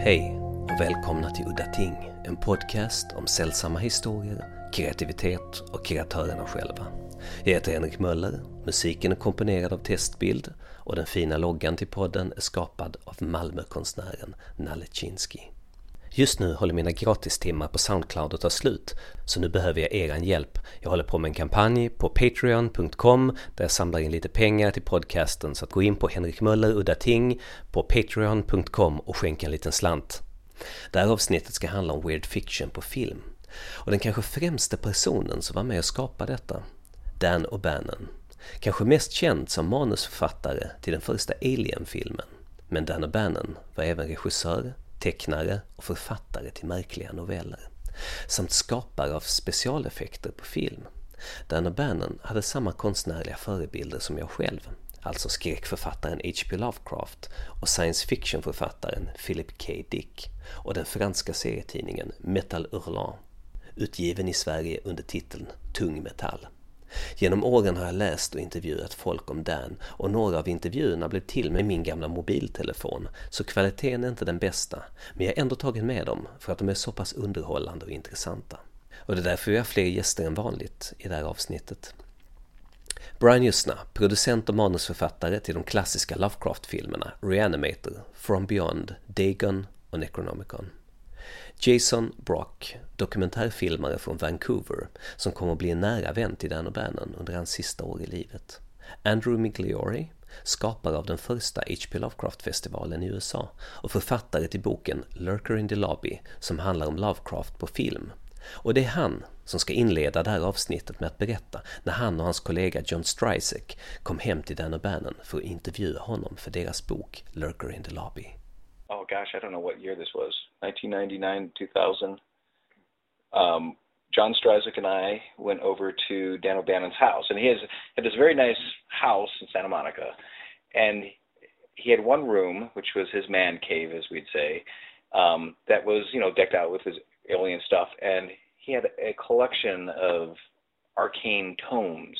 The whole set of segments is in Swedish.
Hej och välkomna till Udda Ting, en podcast om sällsamma historier, kreativitet och kreatörerna själva. Jag heter Henrik Möller, musiken är komponerad av Testbild och den fina loggan till podden är skapad av Malmökonstnären Nalle Chinsky. Just nu håller mina gratistimmar på Soundcloud att ta slut, så nu behöver jag er hjälp. Jag håller på med en kampanj på Patreon.com där jag samlar in lite pengar till podcasten, så att gå in på Henrik Möller Udda Ting på Patreon.com och skänka en liten slant. Det här avsnittet ska handla om weird fiction på film. Och den kanske främsta personen som var med och skapade detta, Dan O'Bannon. Kanske mest känd som manusförfattare till den första Alien-filmen. Men Dan O'Bannon var även regissör, tecknare och författare till märkliga noveller. Samt skapare av specialeffekter på film. Dan O'Bannon hade samma konstnärliga förebilder som jag själv. Alltså skräckförfattaren H.P. Lovecraft och science fiction-författaren Philip K. Dick och den franska serietidningen Metal Hurlant, utgiven i Sverige under titeln Tung Metall. Genom åren har jag läst och intervjuat folk om Dan och några av intervjuerna blev till med min gamla mobiltelefon, så kvaliteten är inte den bästa, men jag har ändå tagit med dem för att de är så pass underhållande och intressanta. Och det är därför vi har fler gäster än vanligt i det här avsnittet. Brian Jusna, producent och manusförfattare till de klassiska Lovecraft-filmerna Reanimator, From Beyond, Dagon och Necronomicon. Jason Brock, dokumentärfilmare från Vancouver, som kommer att bli en nära vän till Dan O'Bannon under hans sista år i livet. Andrew Migliori, skapare av den första H.P. Lovecraft-festivalen i USA och författare till boken Lurker in the Lobby som handlar om Lovecraft på film. Och det är han som ska inleda det här avsnittet med att berätta när han och hans kollega John Stryzek kom hem till Dan O'Bannon för att intervjua honom för deras bok Lurker in the Lobby. Oh gosh, I don't know what year this was, 1999, 2000. Um, John Strazek and I went over to Dan O'Bannon's house, and he has had this very nice house in Santa Monica, and he had one room, which was his man cave, as we'd say, um, that was you know decked out with his alien stuff, and he had a collection of arcane tomes,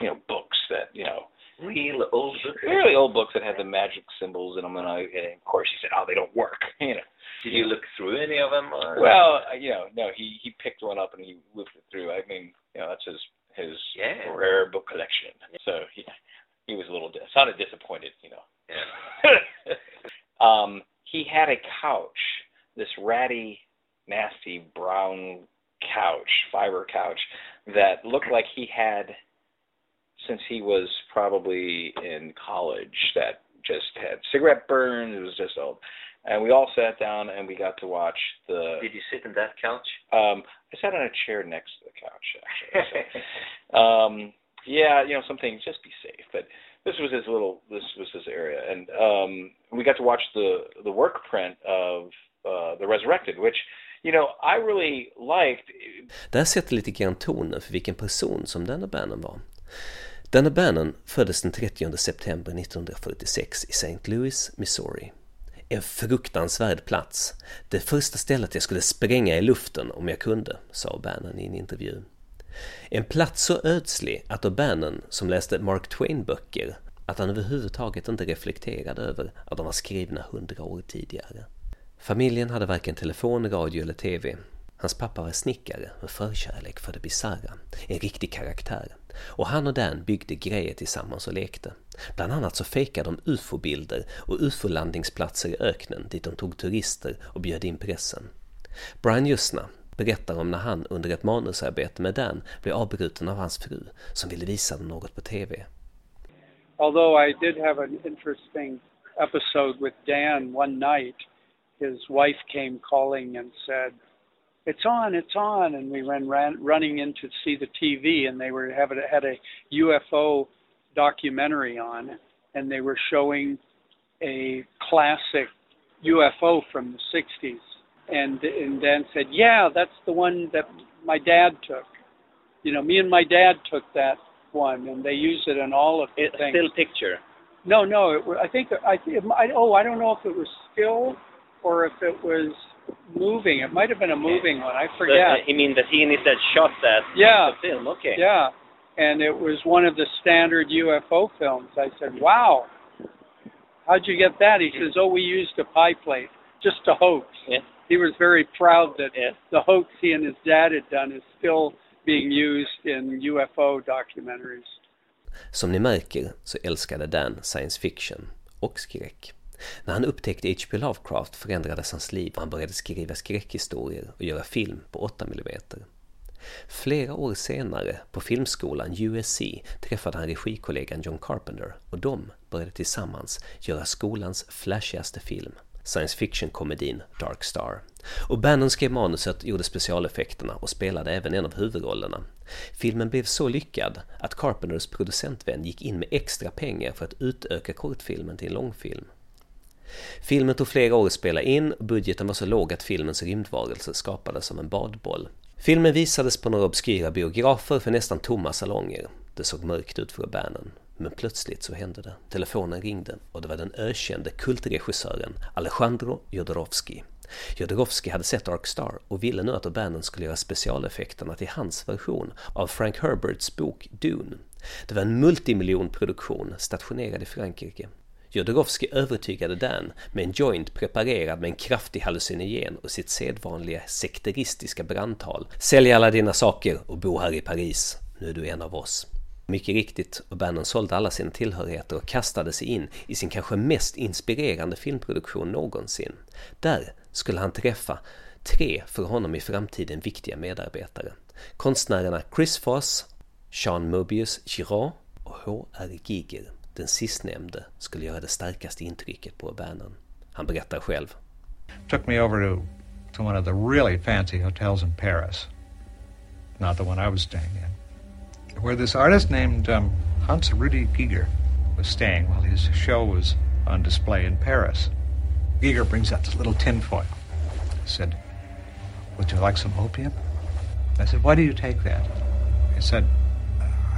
you know, books that you know real old really old books that had the magic symbols in them, and, I, and of course he said, "Oh, they don't work," you know. Did you look through any of them? Or? Well, uh, you know, no, he he picked one up and he looked it through. I mean, you know, that's his his Yeah. rare book collection. So he he was a little dis- sounded disappointed, you know. Yeah. um, he had a couch, this ratty, nasty brown couch, fiber couch, that looked like he had since he was probably in college. That just had cigarette burns. It was just old. And we all sat down and we got to watch the. Did you sit in that couch? Um, I sat on a chair next to the couch, actually. So, um, yeah, you know, some things just be safe. But this was his little, this was his area, and um, we got to watch the the work print of uh, the Resurrected, which you know I really liked. Där sätter lite grann tonen för vilken person som Dana Bannon var. Dana Bannon föddes den 30 september 1946 i St. Louis, Missouri. En fruktansvärd plats. Det första stället jag skulle spränga i luften om jag kunde, sa Bannon i en intervju. En plats så ödslig att O'Bannon, som läste Mark Twain-böcker, att han överhuvudtaget inte reflekterade över att de var skrivna hundra år tidigare. Familjen hade varken telefon, radio eller TV. Hans pappa var snickare med förkärlek för det bisarra, en riktig karaktär. Och han och Dan byggde grejer tillsammans och lekte. Bland annat så fejkade de ufo-bilder och ufo-landningsplatser i öknen dit de tog turister och bjöd in pressen. Brian Jusna berättar om när han under ett manusarbete med Dan blev avbruten av hans fru som ville visa dem något på TV. although I did have an interesting episode with Dan one night, his wife came calling and said, "It's on, it's on," and we ran, ran running in to see the TV, and they were having had a UFO documentary on, and they were showing a classic UFO from the '60s, and and Dan said, "Yeah, that's the one that my dad took." You know, me and my dad took that one, and they use it in all of the It, things. still picture. No, no. It, I think I, I oh I don't know if it was still or if it was moving. It might have been a moving one. I forget. uh, he mean that he instead shot that Yeah. the film. Okay. Yeah, and it was one of the standard UFO films. I said, "Wow, how'd you get that?" He says, "Oh, we used a pie plate." just a hoax. Yeah. He was very proud that Yeah. the hoax he and his dad had done is still being used in UFO documentaries. Som ni märker så älskade Dan science fiction och skräck. När han upptäckte H.P. Lovecraft förändrades hans liv och han började skriva skräckhistorier och göra film på 8 mm. Flera år senare på filmskolan USC träffade han regikollegan John Carpenter och de började tillsammans göra skolans flashigaste film, science fiction-komedin Dark Star. Och Bannon skrev manuset, gjorde specialeffekterna och spelade även en av huvudrollerna. Filmen blev så lyckad att Carpenters producentvän gick in med extra pengar för att utöka kortfilmen till en långfilm. Filmen tog flera år att spela in och budgeten var så låg att filmens rymdvarelse skapades som en badboll. Filmen visades på några obskyra biografer för nästan tomma salonger. Det såg mörkt ut för Bannon. Men plötsligt så hände det. Telefonen ringde och det var den ökände kultregissören Alejandro Jodorowsky. Jodorowsky hade sett Dark Star och ville nu att O'Bannon skulle göra specialeffekterna till hans version av Frank Herberts bok Dune. Det var en multimiljonproduktion stationerad i Frankrike. Jodorowsky övertygade Dan med en joint preparerad med en kraftig hallucinogen och sitt sedvanliga sekteristiska brandtal. Sälj alla dina saker och bo här i Paris. Nu är du en av oss. Mycket riktigt, och Bannon sålde alla sina tillhörigheter och kastade sig in i sin kanske mest inspirerande filmproduktion någonsin. Där skulle han träffa tre för honom i framtiden viktiga medarbetare. Konstnärerna Chris Foss, Jean Mobius Giraud och H.R. Giger. Den sistnämnde skulle göra det starkaste intrycket på Bannon. Han berättar själv. took me over to, to one of the really fancy hotels in Paris. Not the one I was staying in. Where this artist named um, Hans Rudi Giger was staying while his show was on display in Paris. Giger brings out this little tinfoil. He said, Would you like some opium? I said, Why do you take that? He said,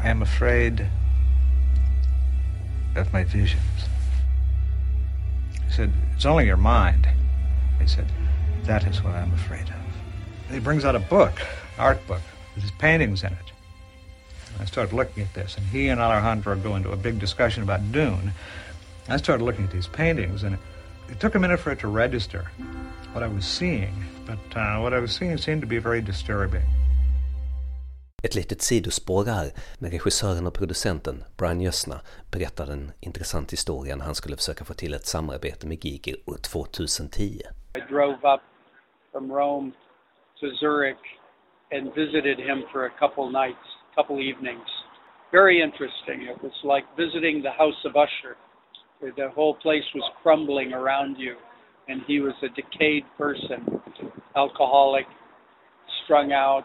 I am afraid of my visions. He said, It's only your mind. He said, That is what I'm afraid of. He brings out a book, art book, with his paintings in it. And I started looking at this, and he and Alejandro go into a big discussion about Dune. I started looking at these paintings, and it took a minute for it to register what I was seeing. But uh, what I was seeing seemed to be very disturbing. Ett litet sidospår här när regissören och producenten Brian Jössna berättade en intressant historia när han skulle försöka få till ett samarbete med Giger år 2010. I drove up from Rome to Zurich and visited him for a couple nights, couple evenings. Very interesting. It was like visiting the house of Usher. The whole place was crumbling around you, and he was a decayed person, alcoholic, strung out.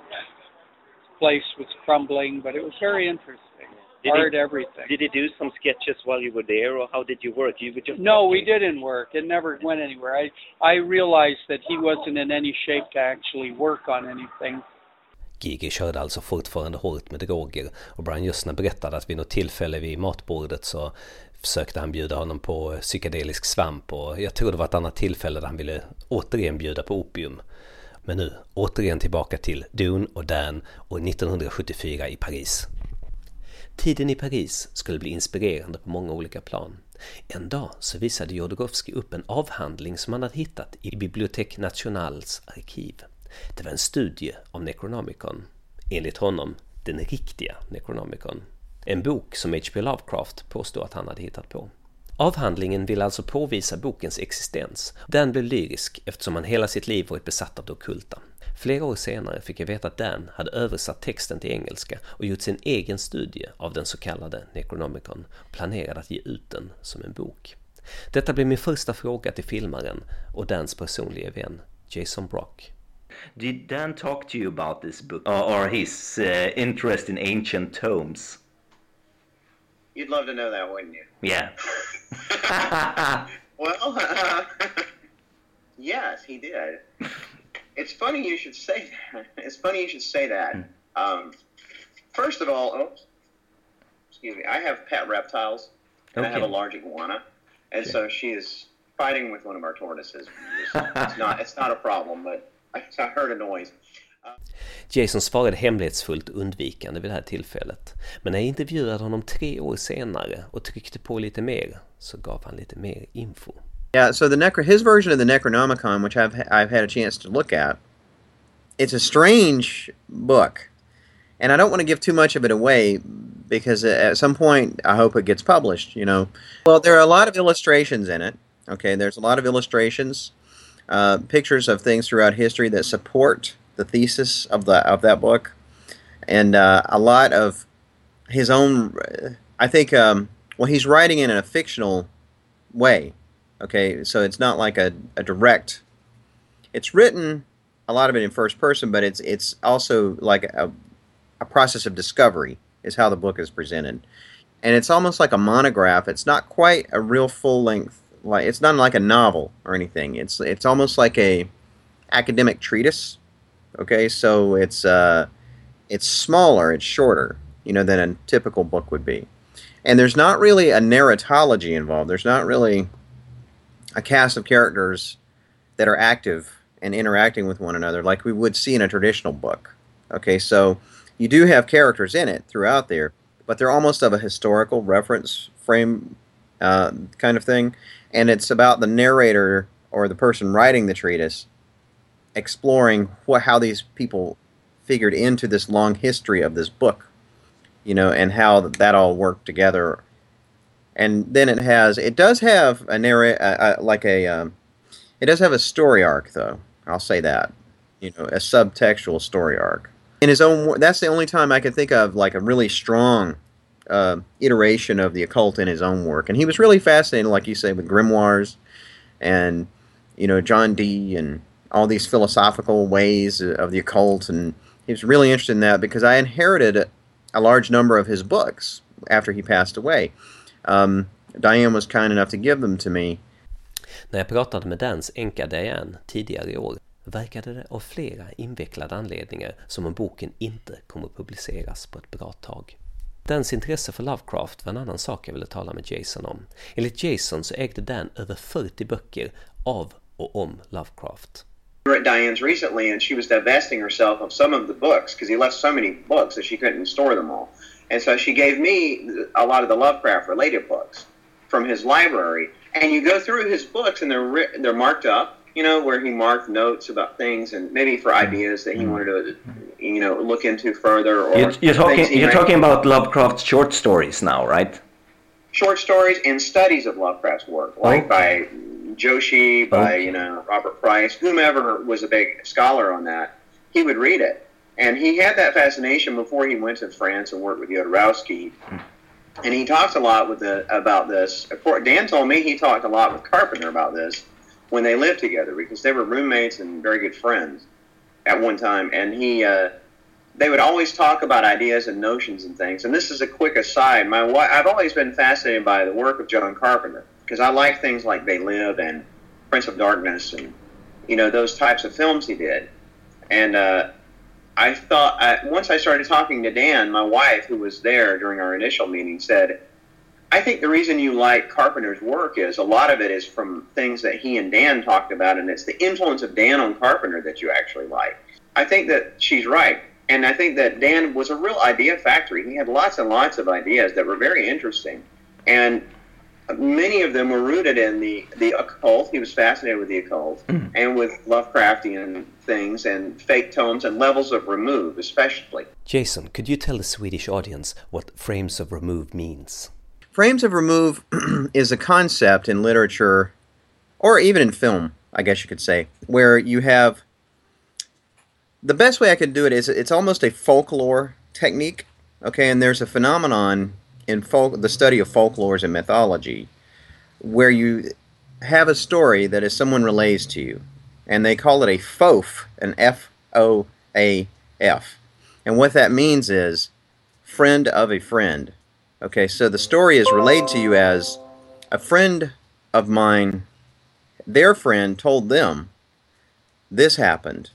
Place was crumbling, but it was very interesting. Did Art, everything. Did you do some sketches while you were there, or how did you work? You were just No, we didn't work. It never went anywhere. I I realized that he wasn't in any shape to actually work on anything. Giger körde alltså fortfarande hårt med droger och Brian Jössna berättade att vid något tillfälle vid matbordet så försökte han bjuda honom på psykedelisk svamp och jag tror det var ett annat tillfälle där han ville återigen bjuda på opium. Men nu återigen tillbaka till Dune och Dan och 1974 i Paris. Tiden i Paris skulle bli inspirerande på många olika plan. En dag så visade Jodorowsky upp en avhandling som han hade hittat i Bibliotek Nationals arkiv. Det var en studie om Necronomicon. Enligt honom, den riktiga Necronomicon. En bok som H.P. Lovecraft påstod att han hade hittat på. Avhandlingen ville alltså påvisa bokens existens. Dan blev lyrisk eftersom han hela sitt liv varit besatt av det ockulta. Flera år senare fick jag veta att Dan hade översatt texten till engelska och gjort sin egen studie av den så kallade Necronomicon och planerade att ge ut den som en bok. Detta blev min första fråga till filmaren och Dans personliga vän Jason Brock. Did Dan talk to you about this book or, or his uh, interest in ancient tomes? You'd love to know that, wouldn't you? Yeah. Well, yes, he did. It's funny you should say that. It's funny you should say that. Um, first of all, oops, excuse me. I have pet reptiles, and I have a large iguana, and so she is fighting with one of our tortoises. It's, it's not. It's not a problem, but I, I heard a noise. Jason svarade hemlighetsfullt undvikande vid det här tillfället. Men när jag intervjuade honom tre år senare och tryckte på lite mer så gav han lite mer info. Yeah, so the Necro, his version of the Necronomicon, which I've I've had a chance to look at, it's a strange book, and I don't want to give too much of it away because at some point I hope it gets published. You know, well, there are a lot of illustrations in it. Okay, there's a lot of illustrations, uh, pictures of things throughout history that support the thesis of the of that book, and uh, a lot of his own. I think. Um, well, he's writing it in a fictional way. Okay, so it's not like a, a direct. It's written a lot of it in first person, but it's it's also like a, a process of discovery is how the book is presented, and it's almost like a monograph. It's not quite a real full length like it's not like a novel or anything. It's it's almost like a academic treatise. Okay, so it's uh, it's smaller, it's shorter, you know, than a typical book would be, and there's not really a narratology involved. There's not really a cast of characters that are active and interacting with one another like we would see in a traditional book. Okay, so you do have characters in it throughout there, but they're almost of a historical reference frame uh, kind of thing, and it's about the narrator or the person writing the treatise exploring what how these people figured into this long history of this book, you know, and how that all worked together. And then it has it does have a narrate uh, uh, like a um, it does have a story arc though. I'll say that, you know, a subtextual story arc. In his own, that's the only time I can think of like a really strong uh, iteration of the occult in his own work. And he was really fascinated, like you say, with grimoires and you know John Dee and all these philosophical ways of the occult, and he was really interested in that because I inherited a large number of his books after he passed away. Um, Diane was kind enough to give them to me. När jag pratade med Dans änka Diane tidigare i år verkade det av flera invecklade anledningar som om boken inte kommer publiceras på ett bra tag. Dans intresse för Lovecraft var en annan sak jag ville tala med Jason om. Enligt Jason så ägde Dan över 40 böcker av och om Lovecraft. We were at Diane's recently, and she was divesting herself of some of the books because he left so many books that she couldn't store them all. And so she gave me a lot of the Lovecraft related books from his library. And you go through his books, and they're they're marked up, you know, where he marked notes about things and maybe for ideas that he wanted to, you know, look into further. Or You're, you're talking you're talking about Lovecraft's short stories now, right? short stories and studies of Lovecraft's work, like oh. by Joshi, by you know Robert Price, whomever was a big scholar on that. He would read it, and he had that fascination before he went to France and worked with Jodorowsky. And he talks a lot with the about this. Dan told me he talked a lot with Carpenter about this when they lived together because they were roommates and very good friends at one time. And he, uh, they would always talk about ideas and notions and things. And this is a quick aside. My wife, I've always been fascinated by the work of John Carpenter because I like things like They Live and Prince of Darkness and you know those types of films he did. And uh, I thought I, once I started talking to Dan, my wife, who was there during our initial meeting, said, "I think the reason you like Carpenter's work is a lot of it is from things that he and Dan talked about, and it's the influence of Dan on Carpenter that you actually like." I think that she's right, and I think that Dan was a real idea factory. He had lots and lots of ideas that were very interesting, and many of them were rooted in the, the occult. He was fascinated with the occult hmm. and with Lovecraftian things and fake tomes and levels of remove, especially. Jason, could you tell the Swedish audience what frames of remove means? Frames of remove is a concept in literature, or even in film, I guess you could say, where you have. The best way I could do it is it's almost a folklore technique, okay? And there's a phenomenon in folk, the study of folklores and mythology, where you have a story that is someone relays to you, and they call it a foaf, an F O A F, and what that means is friend of a friend. Okay, so the story is relayed to you as a friend of mine, their friend told them this happened.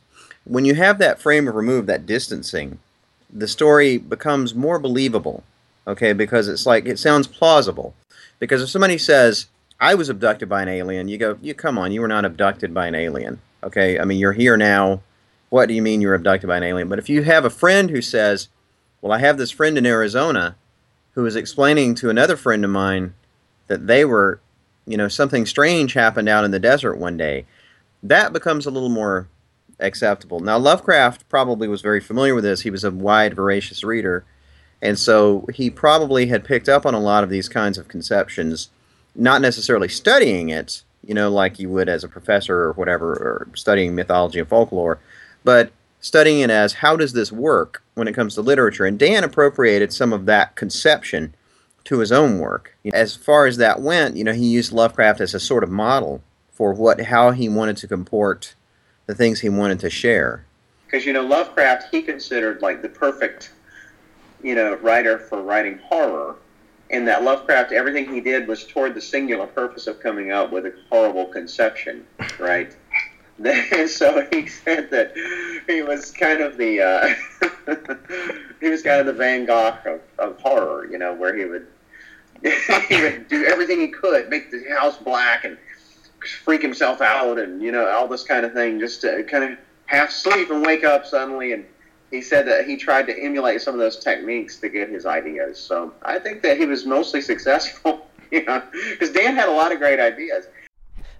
When you have that frame of remove, that distancing, the story becomes more believable. Okay, because it's like it sounds plausible. Because if somebody says, I was abducted by an alien, you go, you come on, you were not abducted by an alien. Okay, I mean, you're here now. What do you mean you were abducted by an alien? But if you have a friend who says, Well, I have this friend in Arizona who was explaining to another friend of mine that they were you know, something strange happened out in the desert one day, that becomes a little more acceptable. Now, Lovecraft probably was very familiar with this. He was a wide, voracious reader. And so he probably had picked up on a lot of these kinds of conceptions, not necessarily studying it, you know, like you would as a professor or whatever, or studying mythology and folklore, but studying it as how does this work when it comes to literature. And Dan appropriated some of that conception to his own work. As far as that went, you know, he used Lovecraft as a sort of model for what how he wanted to comport the things he wanted to share. Because you know, Lovecraft, he considered like the perfect, you know, writer for writing horror. And that Lovecraft, everything he did was toward the singular purpose of coming up with a horrible conception, right? And so he said that he was kind of the uh, he was kind of the Van Gogh of, of horror, you know, where he would he would do everything he could, make the house black and freak himself out, and you know all this kind of thing, just to kind of half sleep and wake up suddenly. And he said that he tried to emulate some of those techniques to get his ideas. So I think that he was mostly successful, you know, because Dan had a lot of great ideas.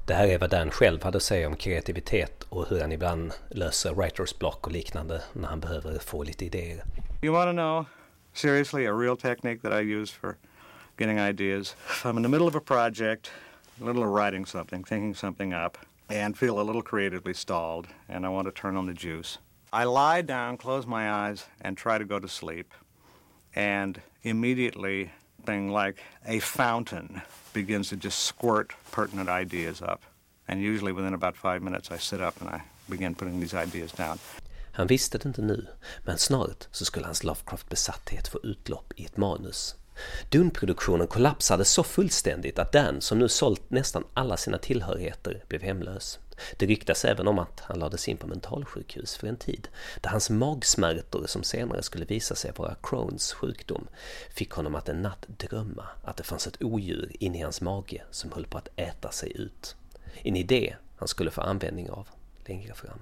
Det här är vad Dan själv hade att säga om kreativitet och hur han ibland löser writers block och liknande när han behöver få lite idéer. You want to know, seriously, a real technique that I use for getting ideas? If I'm in the middle of a project, a little of writing something, thinking something up, and feel a little creatively stalled, and I want to turn on the juice, I lie down, close my eyes, and try to go to sleep. And immediately, thing like a fountain begins to just squirt pertinent ideas up. And usually within about five minutes, I sit up and I begin putting these ideas down. Han visste det inte nu, men snart så skulle hans Lovecraft-besatthet få utlopp i ett manus. Dune-produktionen kollapsade så fullständigt att Dan, som nu sålt nästan alla sina tillhörigheter, blev hemlös. Det ryktas även om att han lades in på mentalsjukhus för en tid, där hans magsmärtor, som senare skulle visa sig vara Crohns sjukdom, fick honom att en natt drömma att det fanns ett odjur inne i hans mage som höll på att äta sig ut. En idé han skulle få användning av längre fram.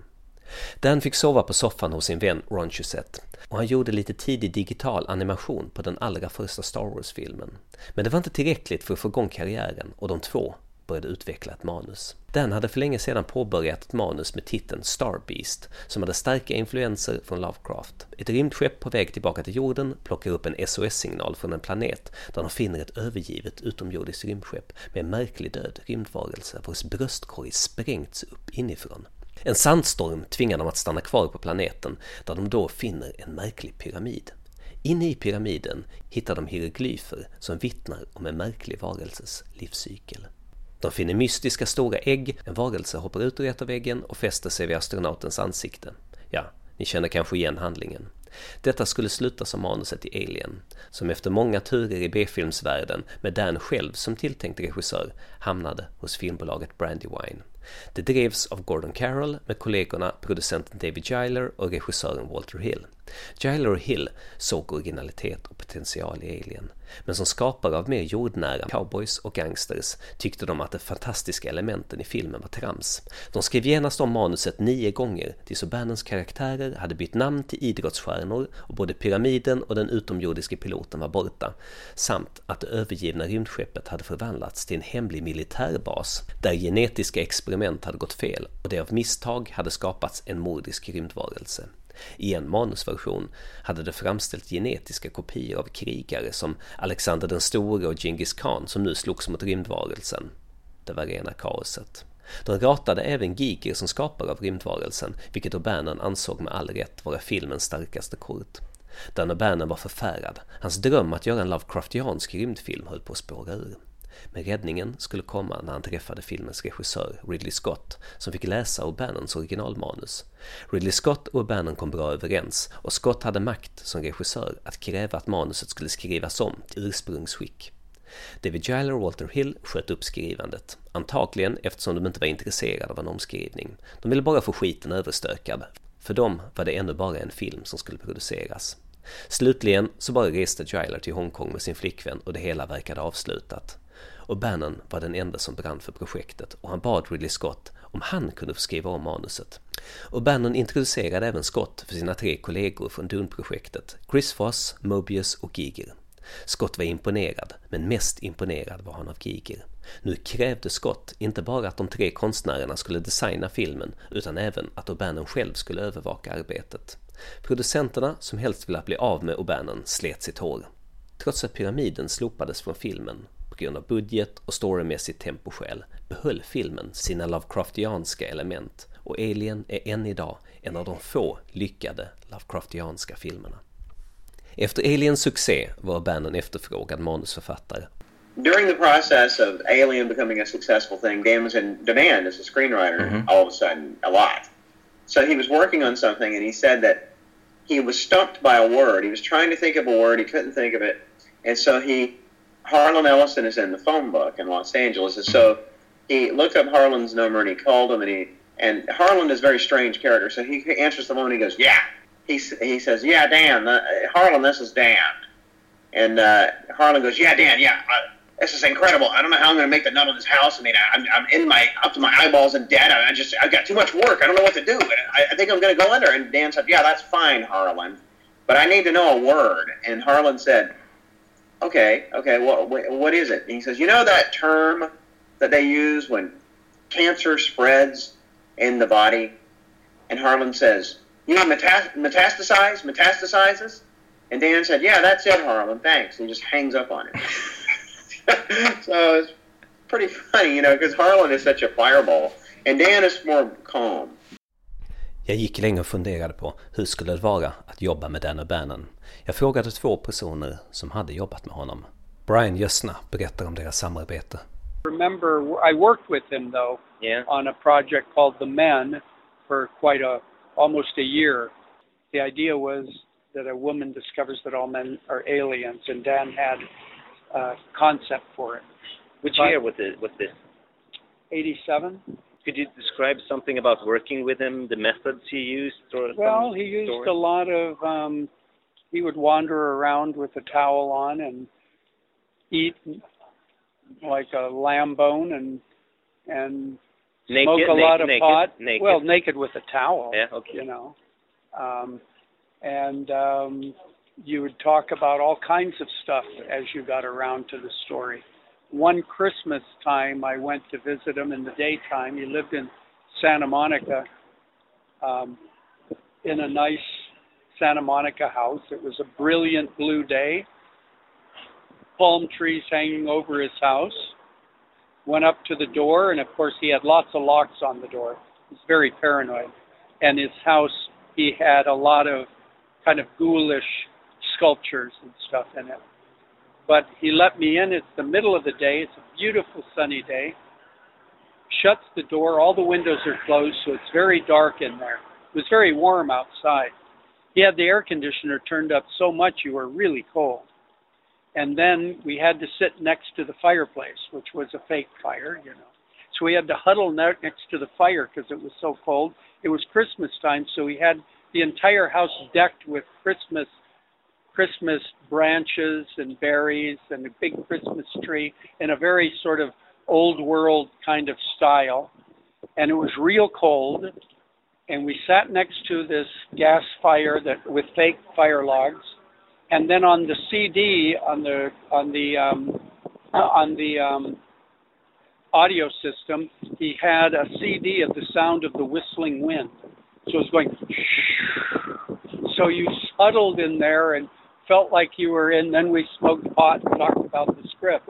Dan fick sova på soffan hos sin vän Ron Chusett och han gjorde lite tidig digital animation på den allra första Star Wars-filmen. Men det var inte tillräckligt för att få igång karriären och de två började utveckla ett manus. Dan hade för länge sedan påbörjat ett manus med titeln Star Beast som hade starka influenser från Lovecraft. Ett rymdskepp på väg tillbaka till jorden plockar upp en SOS-signal från en planet där de finner ett övergivet utomjordiskt rymdskepp med en märklig död rymdvarelse vars bröstkorg sprängts upp inifrån. En sandstorm tvingar dem att stanna kvar på planeten där de då finner en märklig pyramid. Inne i pyramiden hittar de hieroglyfer som vittnar om en märklig varelses livscykel. De finner mystiska stora ägg, en varelse hoppar ut ur ett av äggen och fäster sig vid astronautens ansikte. Ja, ni känner kanske igen handlingen. Detta skulle sluta som manuset i Alien, som efter många turer i B-filmsvärlden med Dan själv som tilltänkt regissör hamnade hos filmbolaget Brandywine. Det drevs av Gordon Carroll med kollegorna producenten David Giler och regissören Walter Hill. Giler och Hill såg originalitet och potential i Alien, men som skapare av mer jordnära cowboys och gangsters tyckte de att de fantastiska elementen i filmen var trams. De skrev genast om manuset nio gånger tills O'Bannons karaktärer hade bytt namn till idrottsstjärnor och både pyramiden och den utomjordiske piloten var borta, samt att det övergivna rymdskeppet hade förvandlats till en hemlig militärbas där genetiska experiment hade gått fel och det av misstag hade skapats en mordisk rymdvarelse. I en manusversion hade det framställt genetiska kopior av krigare som Alexander den store och Genghis khan som nu slogs mot rymdvarelsen. Det var rena kaoset. De ratade även Giger som skapare av rymdvarelsen, vilket O'Bannon ansåg med all rätt vara filmens starkaste kort. Dan O'Bannon var förfärad. Hans dröm att göra en Lovecraftiansk rymdfilm höll på att spåra ur. Men räddningen skulle komma när han träffade filmens regissör Ridley Scott som fick läsa O'Bannons originalmanus. Ridley Scott och O'Bannon kom bra överens och Scott hade makt som regissör att kräva att manuset skulle skrivas om till ursprungsskick. David Giler och Walter Hill sköt upp skrivandet, antagligen eftersom de inte var intresserade av en omskrivning. De ville bara få skiten överstökad. För dem var det ännu bara en film som skulle produceras. Slutligen så bara reste Giler till Hongkong med sin flickvän och det hela verkade avslutat och Bannon var den enda som brann för projektet och han bad Ridley Scott om han kunde få skriva om manuset. Och Bannon introducerade även Scott för sina tre kollegor från Dune-projektet, Chris Foss, Mobius och Giger. Scott var imponerad, men mest imponerad var han av Giger. Nu krävde Scott inte bara att de tre konstnärerna skulle designa filmen, utan även att O'Bannon själv skulle övervaka arbetet. Producenterna, som helst ville bli av med O'Bannon, slet sitt hår. Trots att pyramiden slopades från filmen på grund av budget och storymässigt temposkäl behöll filmen sina Lovecraftianska element och Alien är än idag en av de få lyckade Lovecraftianska filmerna. Efter Aliens succé var Bannon efterfrågad manusförfattare. During the process of Alien becoming a successful thing, Dan was in demand as a screenwriter Mhm. all of a sudden, a lot. So he was working on something and he said that he was stumped by a word. He was trying to think of a word, he couldn't think of it. And so he, Harlan Ellison is in the phone book in Los Angeles. And so he looked up Harlan's number and he called him and he, and Harlan is a very strange character. So he answers the phone and he goes, yeah. He, he says, yeah, Dan, uh, Harlan, this is Dan. And uh, Harlan goes, yeah, Dan, yeah, uh, this is incredible. I don't know how I'm going to make the nut on this house. I mean, I, I'm, I'm in my up to my eyeballs in debt. I, I just I've got too much work. I don't know what to do. I, I think I'm going to go under. And Dan said, yeah, that's fine, Harlan, but I need to know a word. And Harlan said, okay, okay, what what, what is it? And he says, you know that term that they use when cancer spreads in the body? And Harlan says, you know, metas- metastasize, metastasizes? And Dan said, yeah, that's it, Harlan. Thanks. And he just hangs up on it. so it's pretty funny, you know, because Harlan is such a fireball, and Dan is more calm. Jag gick länge och funderade på hur skulle det vara att jobba med Dan O'Bannon. Jag frågade två personer som hade jobbat med honom. Brian Jössna berättar om deras samarbete. remember I worked with him though Yeah. on a project called The Men for quite a almost a year. The idea was that a woman discovers that all men are aliens, and Dan had a concept for it. Which But- year was it? Was this? 87. Could you describe something about working with him, the methods he used, or Well, he used story? a lot of. Um, he would wander around with a towel on and eat like a lamb bone and and naked, smoke a naked, lot of naked, pot. Well, naked with a towel. yeah, okay. you know. Um, and um, you would talk about all kinds of stuff as you got around to the story. One Christmas time, I went to visit him in the daytime. He lived in Santa Monica, um, in a nice Santa Monica house. It was a brilliant blue day. Palm trees hanging over his house. Went up to the door, and of course, he had lots of locks on the door. He's very paranoid. And his house, he had a lot of kind of ghoulish sculptures and stuff in it. But he let me in. It's the middle of the day. It's a beautiful sunny day. Shuts the door. All the windows are closed, so it's very dark in there. It was very warm outside. He had the air conditioner turned up so much you were really cold. And then we had to sit next to the fireplace, which was a fake fire, you know. So we had to huddle next to the fire because it was so cold. It was Christmas time, so we had the entire house decked with Christmas Christmas branches and berries and a big Christmas tree in a very sort of old world kind of style. And it was real cold. And we sat next to this gas fire that with fake fire logs. And then on the CD on the on the um, on the um, audio system, he had a CD of the sound of the whistling wind. So it was going. So you huddled in there and felt like you were in. Then we smoked pot and talked about the script.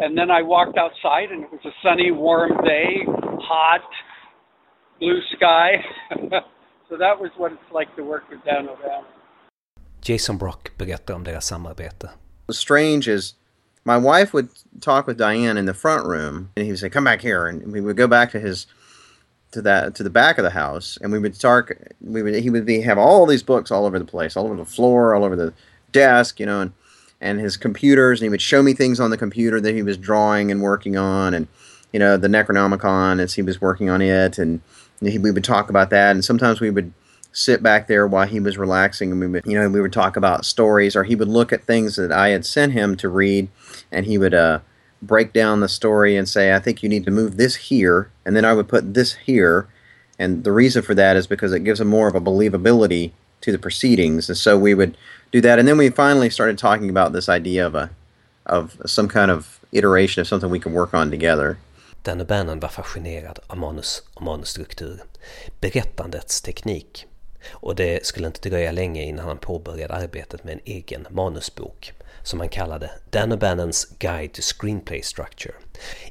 And then I walked outside, and it was a sunny, warm day, hot, blue sky. so that was what it's like to work with Dan O'Bannon. Jason Brock berättar om deras samarbete. was strange is my wife would talk with Diane in the front room, and he would say, "Come back here," and we would go back to his to that to the back of the house, and we would talk. We would he would be have all these books all over the place, all over the floor, all over the desk, you know, and and his computers, and he would show me things on the computer that he was drawing and working on, and you know the Necronomicon as he was working on it, and he, we would talk about that, and sometimes we would sit back there while he was relaxing and we would you know we would talk about stories or he would look at things that I had sent him to read and he would uh, break down the story and say I think you need to move this here. And then I would put this here. And the reason for that is because it gives him more of a believability to the proceedings, and so we would do that, and then we finally started talking about this idea of a of some kind of iteration of something we can work on together. Dan O'Bannon var fascinerad av manus och manusstruktur, berättandets teknik. Och det skulle inte dröja länge innan han påbörjade arbetet med en egen manusbok som han kallade Dan O'Bannons Guide to Screenplay Structure.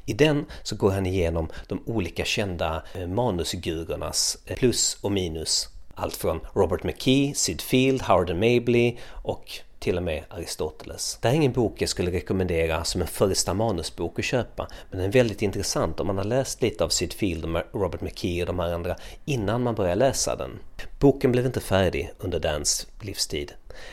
I den så går han igenom de olika kända eh, manusgurornas eh, plus och minus. Allt från Robert McKee, Sid Field, Howard and Mabley och till och med Aristoteles. Det här är ingen bok jag skulle rekommendera som en första manusbok att köpa, men den är väldigt intressant om man har läst lite av Sid Field och Robert McKee och de här andra innan man börjar läsa den. Boken blev inte färdig under Dans livstid,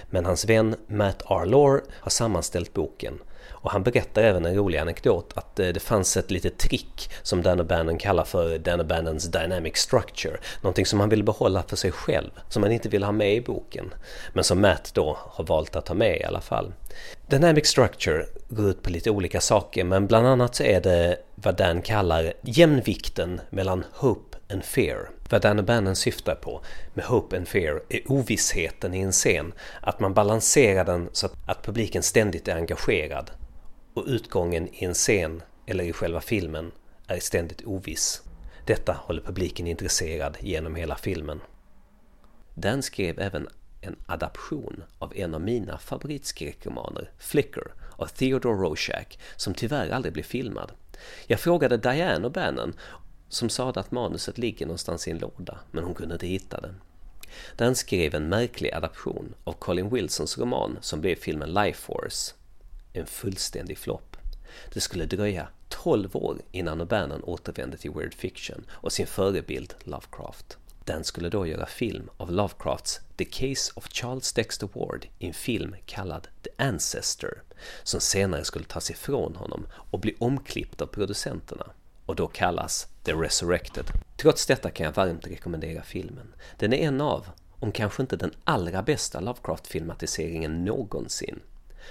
men hans vän Matt R. Lore har sammanställt boken och han berättar även en rolig anekdot att eh, det fanns ett litet trick som Dan O'Bannon kallar för Dan O'Bannons Dynamic Structure. Någonting som han ville behålla för sig själv, som han inte vill ha med i boken. Men som Matt då har valt att ta med i alla fall. Dynamic Structure går ut på lite olika saker men bland annat så är det vad Dan kallar jämvikten mellan Hope and Fear. Vad Dan O'Bannon syftar på med Hope and Fear är ovissheten i en scen. Att man balanserar den så att publiken ständigt är engagerad och utgången i en scen eller i själva filmen är ständigt oviss. Detta håller publiken intresserad genom hela filmen. Dan skrev även en adaption av en av mina favoritskräckromaner, Flicker, av Theodore Rorschach, som tyvärr aldrig blev filmad. Jag frågade Diane och Bannon, som sade att manuset ligger någonstans i en låda, men hon kunde inte hitta det. Den skrev en märklig adaption av Colin Wilsons roman som blev filmen Life Force en fullständig flopp. Det skulle dröja 12 år innan O'Bannon återvände till Weird Fiction och sin förebild Lovecraft. Den skulle då göra film av Lovecrafts The Case of Charles Dexter Ward i en film kallad The Ancestor som senare skulle tas ifrån honom och bli omklippt av producenterna och då kallas The Resurrected. Trots detta kan jag varmt rekommendera filmen. Den är en av, om kanske inte den allra bästa Lovecraft-filmatiseringen någonsin.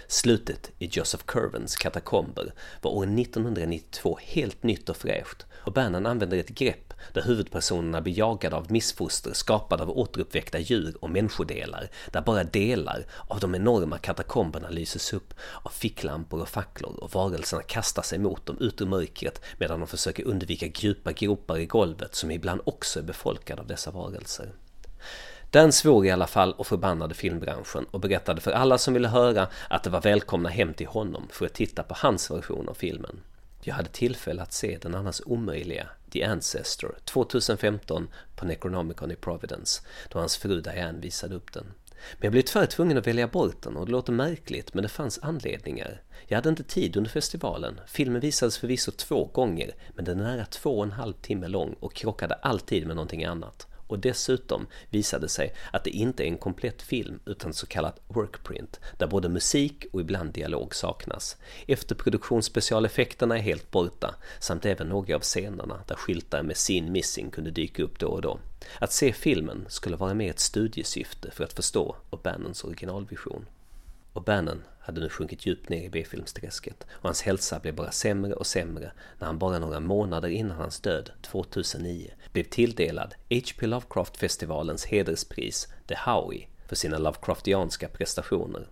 Slutet i Joseph Curvens katakomber var år 1992 helt nytt och fräscht och Bannon använder ett grepp där huvudpersonerna blir jagade av missfoster skapade av återuppväckta djur och människodelar, där bara delar av de enorma katakomberna lyses upp av ficklampor och facklor och varelserna kastar sig mot dem ut ur mörkret medan de försöker undvika djupa gropar i golvet som ibland också är befolkade av dessa varelser. Den svor i alla fall och förbannade filmbranschen och berättade för alla som ville höra att det var välkomna hem till honom för att titta på hans version av filmen. Jag hade tillfälle att se den annars omöjliga The Ancestor 2015 på Necronomicon i Providence då hans fru Diane visade upp den. Men jag blev tyvärr tvungen att välja bort den och det låter märkligt men det fanns anledningar. Jag hade inte tid under festivalen. Filmen visades förvisso två gånger men den är nära två och en halv timme lång och krockade alltid med någonting annat och dessutom visade sig att det inte är en komplett film utan så kallat workprint där både musik och ibland dialog saknas. Efterproduktionsspecialeffekterna är helt borta samt även några av scenerna där skyltar med sin missing kunde dyka upp då och då. Att se filmen skulle vara mer ett studiesyfte för att förstå O'Bannons originalvision. O'Bannon hade nu sjunkit djupt ner i B-filmsträsket och hans hälsa blev bara sämre och sämre när han bara några månader innan hans död, 2009, blev tilldelad H.P. Lovecraft-festivalens hederspris The Howie för sina Lovecraftianska prestationer.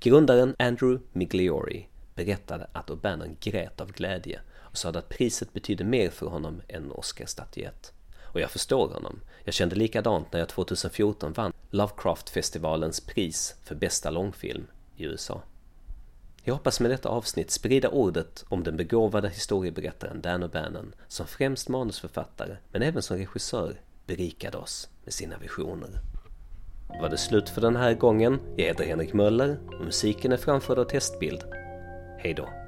Grundaren Andrew Migliori berättade att O'Bannon grät av glädje och sa att priset betydde mer för honom än en Oscarsstatyett. Och jag förstår honom. Jag kände likadant när jag 2014 vann Lovecraft-festivalens pris för bästa långfilm i USA. Jag hoppas med detta avsnitt sprida ordet om den begåvade historieberättaren Dan O'Bannon som främst manusförfattare men även som regissör berikade oss med sina visioner. Var det slut för den här gången? Jag heter Henrik Möller och musiken är framförd av Testbild. Hej då!